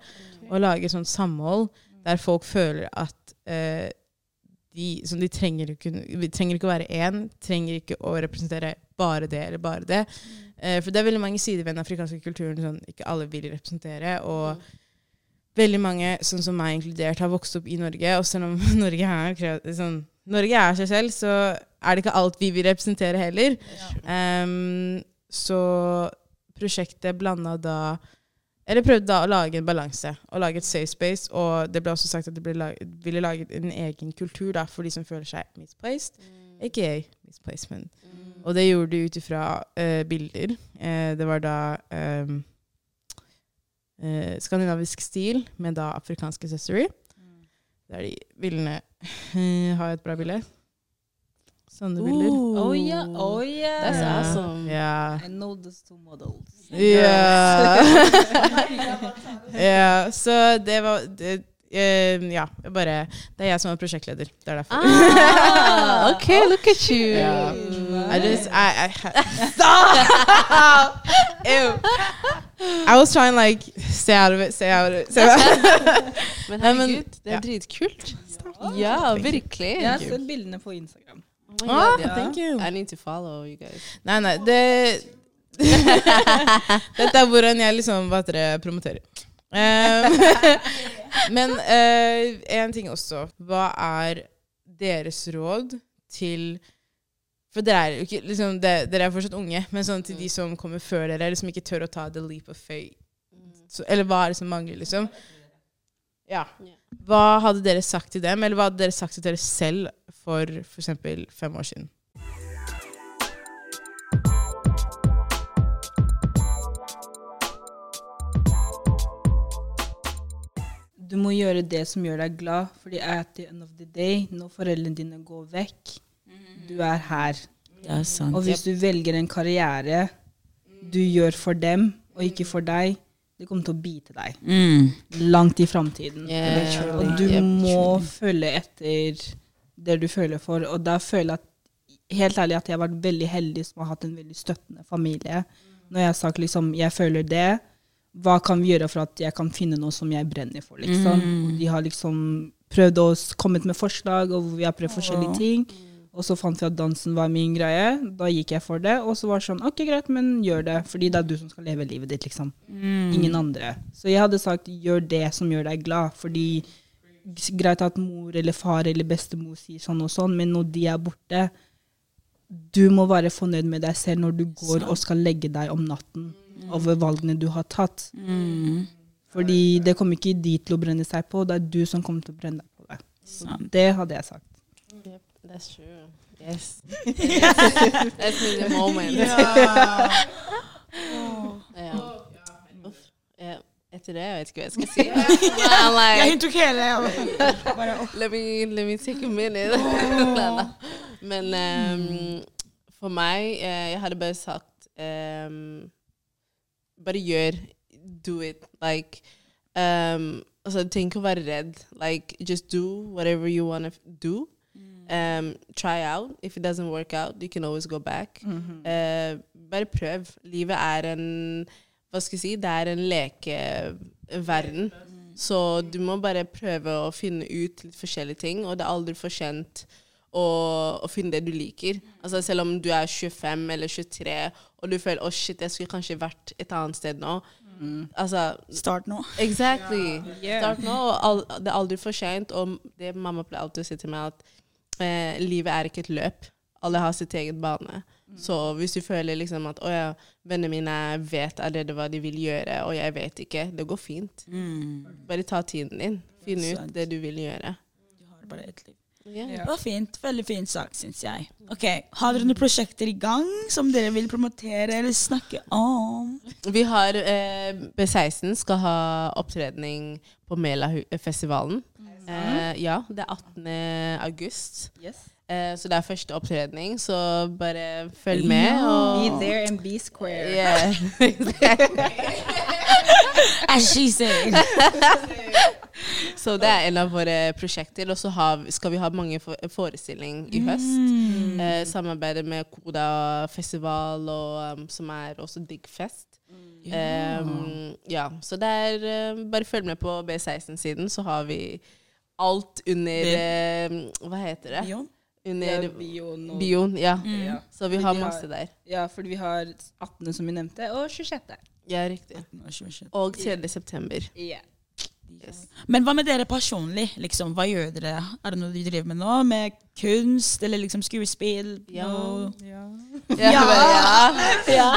Og lage sånn samhold der folk føler at uh, de, som de trenger, ikke, trenger ikke å være én, trenger ikke å representere bare det eller bare det. Eh, for det er veldig mange sider ved den afrikanske kulturen som ikke alle vil representere. Og veldig mange, sånn som meg inkludert, har vokst opp i Norge. Og selv om Norge er, sånn, Norge er seg selv, så er det ikke alt vi vil representere heller. Ehm, så prosjektet blanda da Eller prøvde da å lage en balanse og lage et safe space. Og det ble også sagt at det lag, ville laget en egen kultur da, for de som føler seg misplaced, aka misplacement. Og det gjorde de ut ifra uh, bilder. Uh, det var da um, uh, skandinavisk stil med da afrikansk accessory. Der de bildene har et bra bilde. Sånne bilder. Oh yeah, oh yeah. That's yeah. awesome. Yeah. I know those two models. Ja. ja. Så det var det, eh, Ja, bare Det er jeg som er prosjektleder. Det er derfor. Ah, ok, look at you. Yeah. I just I, I stop. Ew. I was trying like stay out of it, stay out of it. Stay out of it. Men herregud, det er dritkult. Ja, virkelig. Jeg har sett bildene på Instagram. Oh God, Ah, thank you. I need to follow you guys. Nei, nei, det Dette er hvordan jeg liksom hva heter det, promoterer. Um, men uh, en ting også. Hva er deres råd til For dere er ikke liksom, det, Dere er fortsatt unge, men sånn til de som kommer før dere, eller som ikke tør å ta the leap of faith. Så, eller hva er det som mangler, liksom? Ja. Hva hadde dere sagt til dem, eller hva hadde dere sagt til dere selv for f.eks. fem år siden? Du må gjøre det som gjør deg glad, fordi at the end of the day, når foreldrene dine går vekk, du er her. Det er sant. Og hvis du velger en karriere du gjør for dem, og ikke for deg, det kommer til å bite deg Mm. langt i framtiden. Yeah. Og du Yep, må følge etter det du føler for. Og da føler jeg at, helt ærlig at jeg har vært veldig heldig som har hatt en veldig støttende familie. Når jeg har sagt liksom, jeg føler det, hva kan vi gjøre for at jeg kan finne noe som jeg brenner for, liksom. Mm. De har liksom prøvd å komme med forslag, og vi har prøvd forskjellige ting. Og så fant vi at dansen var min greie. Da gikk jeg for det. Og så var det sånn, ok greit, men gjør det. Fordi det er du som skal leve livet ditt, liksom. Ingen andre. Så jeg hadde sagt gjør det som gjør deg glad. Fordi greit at mor eller far eller bestemor sier sånn og sånn, men når de er borte Du må være fornøyd med deg selv når du går og skal legge deg om natten over valgene du har tatt. Mm. Fordi det kommer ikke de til å brenne seg på, det er du som kommer til å brenne deg på det. Så det hadde jeg sagt. Yep, that's true. Yes. That's the moment. Ja. Uff. Ja. Etter det, jeg vet ikke hva jeg skal si. I'm like, Jeg tok hele let, me, let me take a minute. Men um, for meg, uh, jeg hadde bare sagt ehm, Bare gjør. Do it. Like um, altså, Tenk å være redd. Like, just do whatever you want to do. Um, try out. If it doesn't work out, you can always go back. Eh, bare prøv. Livet er en Hva skal jeg si? Det er en lekeverden. Så du må bare prøve å finne ut litt forskjellige ting, og det er aldri for sent å, å finne det du liker. Altså Selv om du er 25 eller 23 og du føler 'å shit, jeg skulle kanskje vært et annet sted nå'. Altså, Start nå. Exactly. Yeah. Start nå. og all, det er aldri for seint. Og det mamma pleier alltid å si til meg, at eh, livet er ikke et løp. Alle har sitt eget bane. Så hvis du føler liksom at å ja, vennene mine vet allerede hva de vil gjøre, og jeg vet ikke, det går fint. Mm. Bare ta tiden din. Finn ut det du vil gjøre. Du har bare ett liv. Ja. Det var fint. Veldig fin sak, syns jeg. Ok, Har dere noen prosjekter i gang som dere vil promotere eller snakke om? Vi har eh, B16 skal ha opptredning på Mela-festivalen. Eh, ja, det er 18. august. Yes. Eh, så det er første opptredning, så bare følg med. Be there and be square. yeah. As she said. Så det er en av våre prosjekter. Og så skal vi ha mange for, forestilling i høst. Mm. Eh, samarbeider med Koda festival, og, um, som er også Diggfest. Um, ja, så det er um, Bare følg med på B16-siden, så har vi alt under uh, Hva heter det? Bion. Under Ja, bio Og, bioen. Ja. Ja. Så vi har masse der. ja, fordi vi har 18., som vi nevnte, og 26. Ja, riktig. Og 3. september. Ja. Yes. Men hva med dere personlig? Liksom, hva gjør dere? Er det noe dere driver med nå? Med kunst eller liksom skuespill? Ja. Ja. Ja. ja. ja.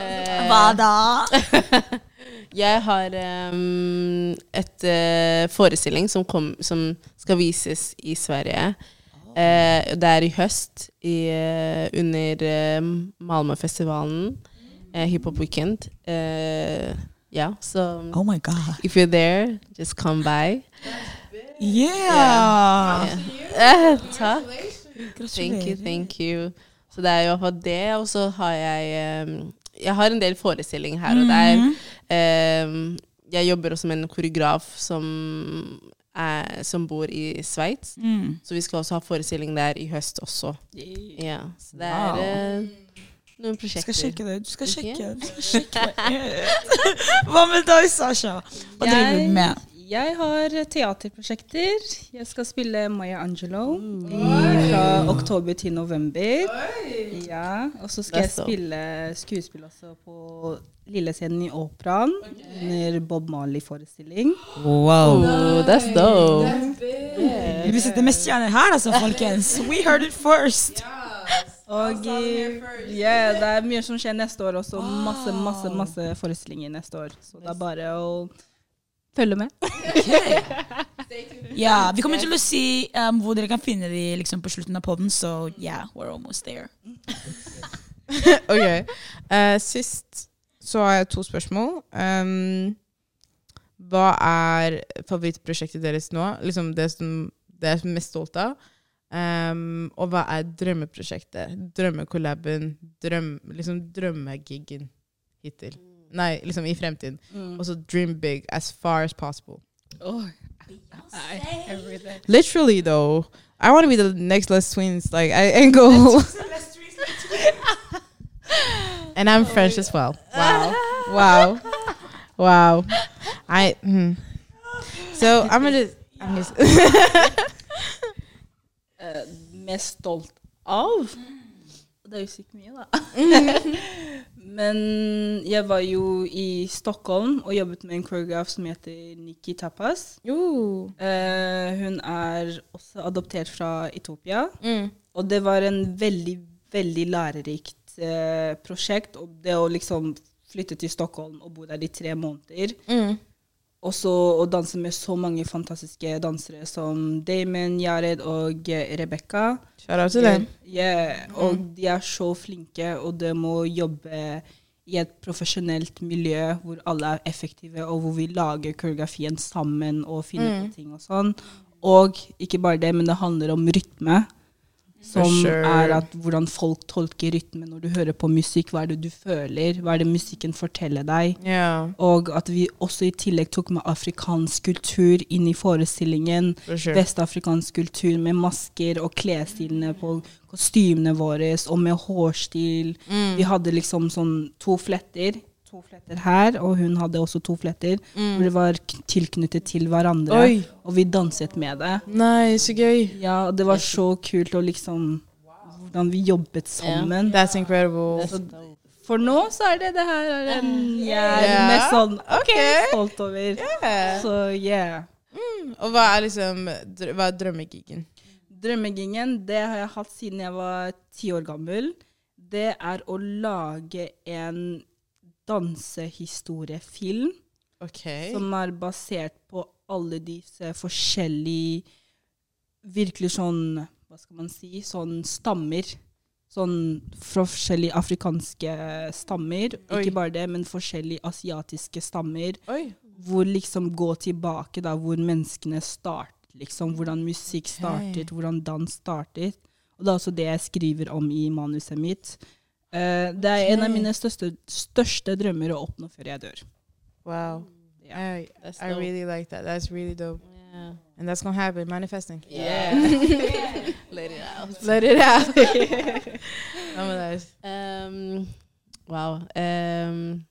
Hva da? Jeg har um, et uh, forestilling som, kom, som skal vises i Sverige. Uh, det er i høst, i, uh, under uh, Malmöfestivalen. Uh, Hiphop Weekend. Eh, ja, så Oh my god. if you're there, just come by. Yeah! Eh, takk. Thank you, thank you. Så det er i hvert fall det, og så har jeg um, Jeg har en del forestillinger her og der. Um, jeg jobber også med en koreograf som, er, som bor i Sveits. Mm. Så vi skal også ha forestilling der i høst også. Ja, så det er Wow. Noen Du prosjekter. skal sjekke det. Du skal sjekke, du skal sjekke det. Hva med deg, Sasha? Hva driver du med? Jeg har teaterprosjekter. Jeg skal spille Maya Angelo fra oktober til november. Ja, Og så skal jeg spille skuespill også på Lillescenen i Operaen under Bob Marley-forestilling. Wow. That's dope. Vi sitter med stjerner her, altså, folkens. We heard it first. Og yeah, det er mye som skjer neste år også. Masse, masse, masse forestillinger neste år. Så det er bare å følge med. Ja, Vi kommer til å si um, hvor dere kan finne de liksom, på slutten av poden, så yeah, we're almost there. Ok. Uh, sist så har jeg to spørsmål. Um, hva er favorittprosjektet deres nå? Liksom det som dere er mest stolt av? Um, og hva er drømmeprosjektet? Drømmekollaben? Drøm, liksom drømmegiggen hittil? Nei, liksom i fremtiden. Og så dream big as far as possible. Oh I, literally, though. I want to be the next Les Twins. Like, I ain't go. and I'm French as well. Wow. Wow. Wow. I. Hmm. So I'm gonna. I'm just. eh, mest stolt av. Det er jo sykt mye, da. Men jeg var jo i Stockholm og jobbet med en choreograf som heter Nikki Tapas. Jo. Eh, hun er også adoptert fra Etopia. Mm. Og det var en veldig, veldig lærerikt eh, prosjekt. Og det å liksom flytte til Stockholm og bo der i tre måneder. Mm. Og så å danse med så mange fantastiske dansere som Damon, Jared og Rebekka. Rebecca. til dem. Yeah, og de er så flinke, og de må jobbe i et profesjonelt miljø hvor alle er effektive, og hvor vi lager koreografien sammen og finner på ting og sånn. Og ikke bare det, men det handler om rytme. Som sure. er at hvordan folk tolker rytme når du hører på musikk. Hva er det du føler? Hva er det musikken forteller deg? Yeah, Og at vi også i tillegg tok med afrikansk kultur inn i forestillingen. for sure. Vestafrikansk kultur med masker og klesstilene på kostymene våre, og med hårstil. Mm. Vi hadde liksom sånn to fletter. To fletter her, og hun hadde også to fletter. Hvor det var tilknyttet til hverandre. Oi. Og vi danset med det. Nei, så gøy. Ja, og det var så kult å liksom Hvordan vi jobbet sammen. That's incredible. Så for nå så er det det her er en jeg er mest sånn ok. stolt over. Yeah. Så yeah. Og hva er liksom Hva er drømmegigen? Drømmegingen, det har jeg hatt siden jeg var ti år gammel. Det er å lage en dansehistoriefilm okay. som er basert på alle disse forskjellige Virkelig sånn Hva skal man si? Sånn stammer. Sånn fra forskjellige afrikanske stammer. Oi. Ikke bare det, men forskjellige asiatiske stammer. Oi. Hvor liksom gå tilbake da, hvor menneskene startet. Liksom, hvordan musikk startet, hvordan dans startet. Og det er også det jeg skriver om i manuset mitt. Eh, det er en av mine største, største drømmer å oppnå før jeg dør. Wow. I, I really like that. That's really dope. Yeah. And that's gonna happen. Manifesting. Yeah. Let it out. Let it out. Um, wow. Um,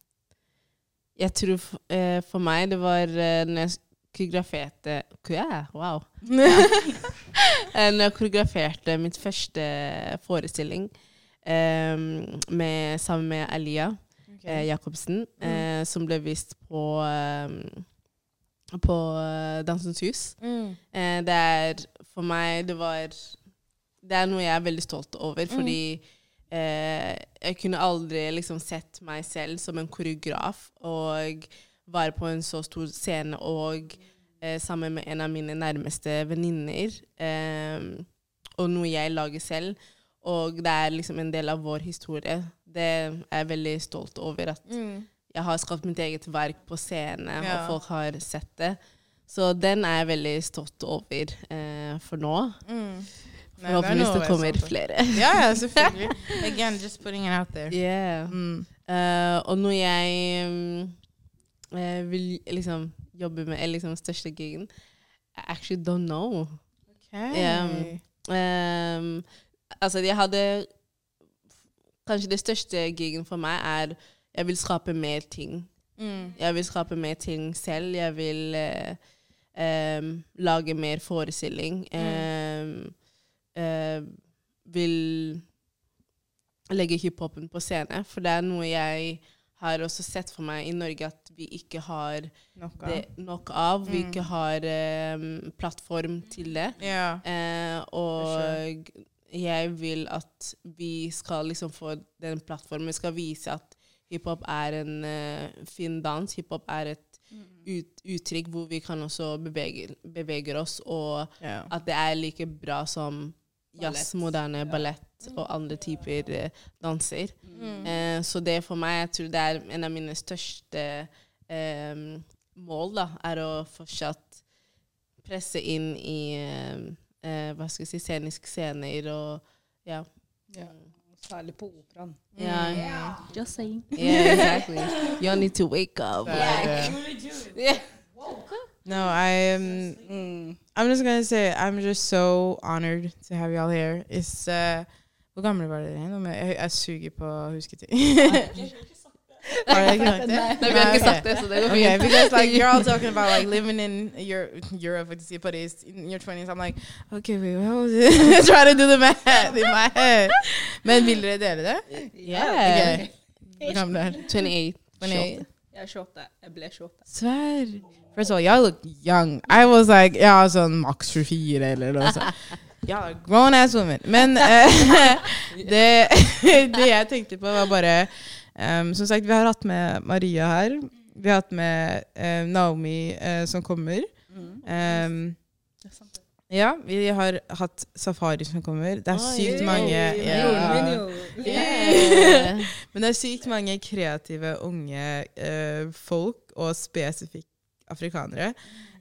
jeg tror f uh, for meg det var uh, når jeg koreograferte yeah, Wow. Eh, når jeg koreograferte mitt første forestilling med, sammen med Elia eh, Jacobsen, eh, som ble vist på um, på eh, Dansens Hus. Eh, det er for meg Det var Det er noe jeg er veldig stolt over, fordi eh, jeg kunne aldri liksom sett meg selv som en koreograf og være på en så stor scene og eh, sammen med en av mine nærmeste venninner. Eh, og noe jeg lager selv. Og det er liksom en del av vår historie. Det er jeg veldig stolt over. At jeg har skapt mitt eget verk på scene, Ja. og folk har sett det. Så den er jeg veldig stolt over eh, for nå. Nei, Forhåpentligvis det det kommer er flere. Ja, ja, selvfølgelig. Again, just putting it out there. Yeah. Mm. Uh, og når jeg um, vil liksom jobbe med, liksom største gigen I actually don't know. Okay. Um, altså, jeg hadde Kanskje det største gigen for meg er jeg vil skape mer ting. Mm. Jeg vil skape mer ting selv. Jeg vil eh, eh, lage mer forestilling. Mm. eh, vil legge hiphopen på scene, for det er noe jeg har også sett for meg i Norge at vi ikke har Noe. det nok av. Vi Mm. ikke har em, plattform til det. Yeah. Eh, og jeg vil at vi skal liksom få den plattformen. Vi skal vise at hiphop er en uh, fin dans. Hiphop er et ut, uttrykk hvor vi kan også bevege, beveger oss, og ja. at det er like bra som jazz, moderne ballett og andre typer uh, danser. Mm. Uh, så det for meg, jeg tror det er en av mine største eh, mål, da, er å fortsatt presse inn i eh, hva skal jeg si, sceniske scener og ja. Ja. Særlig på operaen. Ja, Just saying. yeah, exactly. You need to wake up. Yeah. Yeah. No, I um, Mm. I'm just gonna say I'm just so honored to have y'all here. It's uh, Hvor gamle var dere? Nå Jeg, jeg suger på å huske ting. Nei, vi har ikke sagt det, så det går Okay, because like you're all talking about like living in your Europe, in your twenties. I'm like, okay, wait, what was it? Try to do the math in my head. Men vil dere dele det? Yeah. Okay. Hvor gamle er dere? 28. 28. Jeg er 28. Jeg ble 28. Sverr. First of all, y'all look young. I was like, ja, sånn maks 24 eller noe sånt. Y'all are grown ass women. Men uh, det, det jeg tenkte på, var bare um, Som sagt, vi har hatt med Maria her. Vi har hatt med uh, Naomi uh, som kommer. Um, ja, vi har hatt Safari som kommer. Det er sykt mange ja. Yeah. Men det er sykt mange kreative unge uh, folk, og spesifikt afrikanere.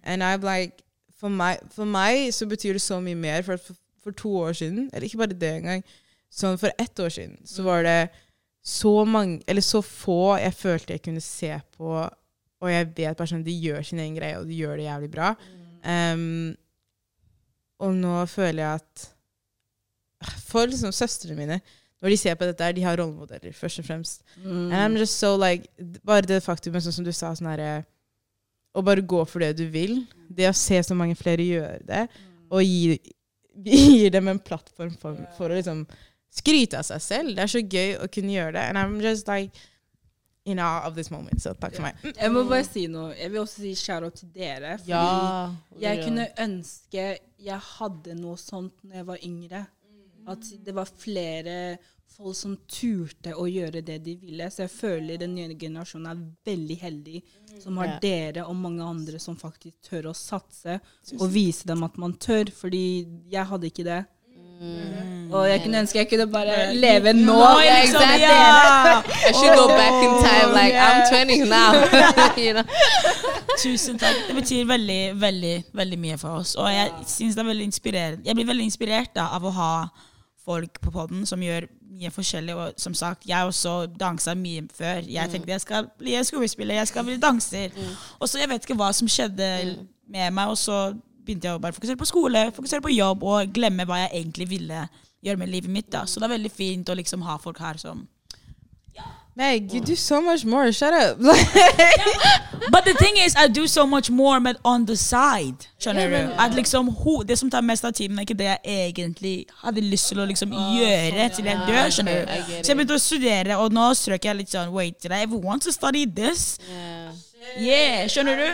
And I'm like, for meg, for meg så betyr det så mye mer. For, for, for to år siden, eller ikke bare det engang, sånn for ett år siden, så var det så mange, eller så få jeg følte jeg kunne se på, og jeg vet bare sånn, de gjør sin egen greie, og de gjør det jævlig bra. Um, og nå føler jeg at For liksom søstrene mine, når de ser på dette, de har rollemodeller, først og fremst. Mm. And I'm just so like Bare det faktumet, sånn som du sa, sånn herre Å bare gå for det du vil. Det å se så mange flere gjøre det, og gi, gir dem en plattform for, for å liksom skryte av seg selv. Det er så gøy å kunne gjøre det. And I'm just like in awe of this moment. Så takk for meg. Jeg må bare si noe. Jeg vil også si shout-out til dere. Fordi Ja. jeg kunne ønske jeg hadde noe sånt når jeg var yngre. At det var flere folk som turte å gjøre det de ville. Så jeg føler den nye generasjonen er veldig heldig som har dere og mange andre som faktisk tør å satse og vise dem at man tør. Fordi jeg hadde ikke det. Og jeg kunne ønske jeg kunne bare leve nå. Liksom, exactly. ja! I should go back in time. Like I'm 20 now. you know? Tusen takk. Det betyr veldig, veldig veldig mye for oss. Og jeg synes det er veldig inspirerende. Jeg blir veldig inspirert da, av å ha folk på podden som gjør mye forskjellig. Og som sagt, jeg også dansa mye før. Jeg tenkte jeg skal bli skuespiller, jeg skal bli danser. Og så jeg vet ikke hva som skjedde med meg, og så begynte jeg å bare fokusere på skole, fokusere på jobb og glemme hva jeg egentlig ville gjøre med livet mitt. da. Så det er veldig fint å liksom ha folk her som Meg, you do so much more. Shut up. But the thing is, I do so much more but on the side. Skjønner du? At liksom, ho, Det som tar mest av tiden, er ikke det jeg egentlig hadde lyst til å liksom gjøre til jeg dør. skjønner du? Så jeg begynte å studere, og nå strøk jeg litt sånn Wait, did I ever want to study this? Yeah. Yeah, skjønner du?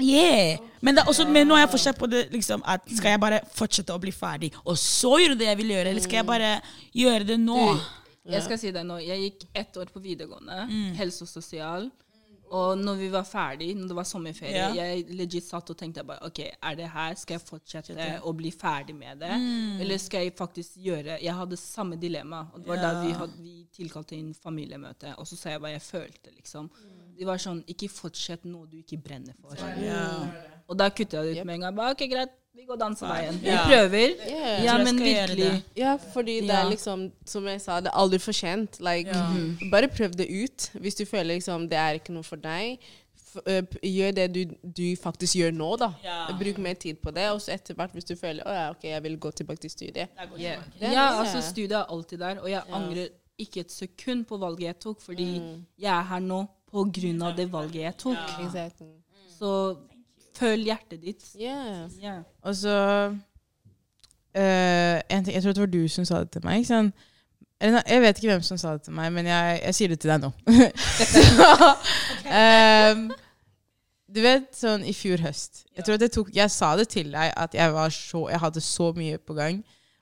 Yeah. Men, da, også, men nå har jeg forskjell på det liksom, at skal jeg bare fortsette å bli ferdig, og så gjøre det jeg vil gjøre, eller skal jeg bare gjøre det nå? Jeg skal si det nå. Jeg gikk ett år på videregående, Mm. helse og sosial. Og når vi var ferdig, når det var sommerferie, Ja. jeg legit satt og tenkte bare OK, er det her? Skal jeg fortsette å bli ferdig med det? Mm. Eller skal jeg faktisk gjøre Jeg hadde samme dilemma. Og det var da vi, hadde, vi tilkalte inn familiemøte, og så sa jeg hva jeg følte, liksom. De var sånn Ikke fortsett noe du ikke brenner for. Og da kutta jeg det ut med en gang. Bare, ok, greit, vi går danseveien. Vi prøver. Yeah. Ja, men virkelig. Ja, fordi det er liksom, som jeg sa, det er aldri for sent. Like, Bare prøv det ut. Hvis du føler liksom det er ikke noe for deg, f gjør det du, du faktisk gjør nå, da. Ja. Bruk mer tid på det, og så etter hvert, hvis du føler å ja, ok, jeg vil gå tilbake til studiet. Yeah. Er Ja, altså studiet er alltid der, og jeg angrer ikke et sekund på valget jeg tok, fordi Mm. jeg er her nå på grunn av det valget jeg tok. Exactly. Så følg hjertet ditt. Yeah. Ja. Og så uh, en ting, Jeg tror det var du som sa det til meg. Sånn, eller, jeg vet ikke hvem som sa det til meg, men jeg, jeg sier det til deg nå. så, um, du vet, sånn i fjor høst Jeg tror at jeg, tok, jeg sa det til deg at jeg, var så, jeg hadde så mye på gang.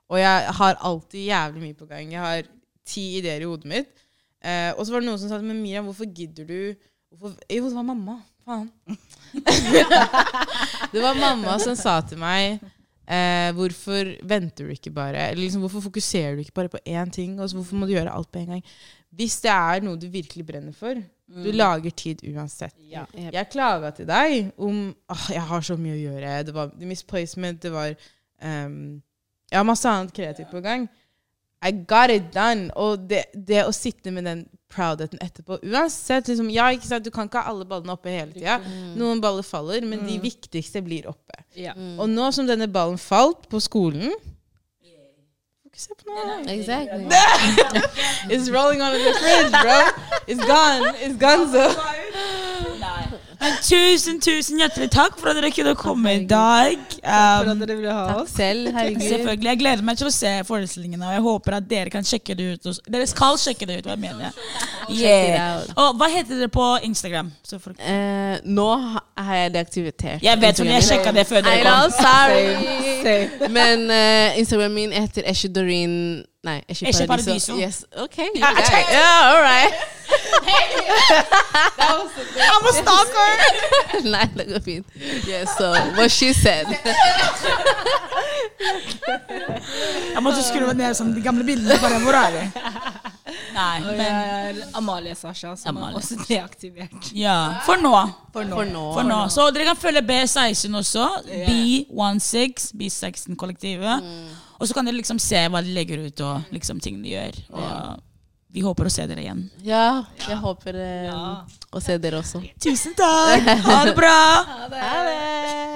Og jeg har alltid jævlig mye på gang. Jeg har ti ideer i hodet mitt. Eh, og så var det noen som sa Men Miriam, hvorfor gidder du hvorfor, Jo, det var mamma. Faen. det var mamma som sa til meg eh, Hvorfor venter du ikke bare? Eller liksom, hvorfor fokuserer du ikke bare på én ting? Og så hvorfor må du gjøre alt på en gang? Hvis det er noe du virkelig brenner for, du lager tid uansett. Ja. Jeg klaga til deg om åh, jeg har så mye å gjøre. Det var misplacement, det var um, Jeg har masse annet kreativt på gang. I got it done. Og det, det å sitte med den proudheten etterpå Uansett, liksom, ja, ikke sant, Du kan ikke ha alle ballene oppe hele tida. Noen baller faller, men de viktigste blir oppe. Ja. Og nå som denne ballen falt på skolen se på noe. Exactly. It's rolling on the fridge, bro. It's gone. It's gone, so. Men tusen, tusen hjertelig takk for at dere kunne komme i dag. For Um, at dere ville ha Takk oss. selv. Selvfølgelig. Jeg gleder meg til å se forestillingene, og jeg håper at dere kan sjekke det ut. Dere skal sjekke det ut, hva mener jeg? Yeah. Og hva heter dere på Instagram? Så for, Uh, nå har jeg deaktivitert. jeg vet om jeg sjekka det før dere dere know, kom. sorry. Same. Men uh, Instagram min heter Eshedorin Nei, Eshe ikke Paradiso. Paradiso. Yes. OK. you got it. Yeah, all right. I'm a stalker! Nei, det går fint. Yes, so what she said. Jeg måtte skru ned sånn, de gamle bildene. Bare, hvor er de? Nei, men er Amalie Sasha, som Amalie. er også deaktivert. ja. For nå. For nå. For nå. For nå. Så dere kan følge B16 også. B16, B16-kollektivet. Og så kan dere liksom se hva de legger ut, og liksom ting de gjør. Og vi håper å se dere igjen. Ja, jeg håper eh, ja. å se dere også. Tusen takk! Ha det bra! Ha det. Ha det.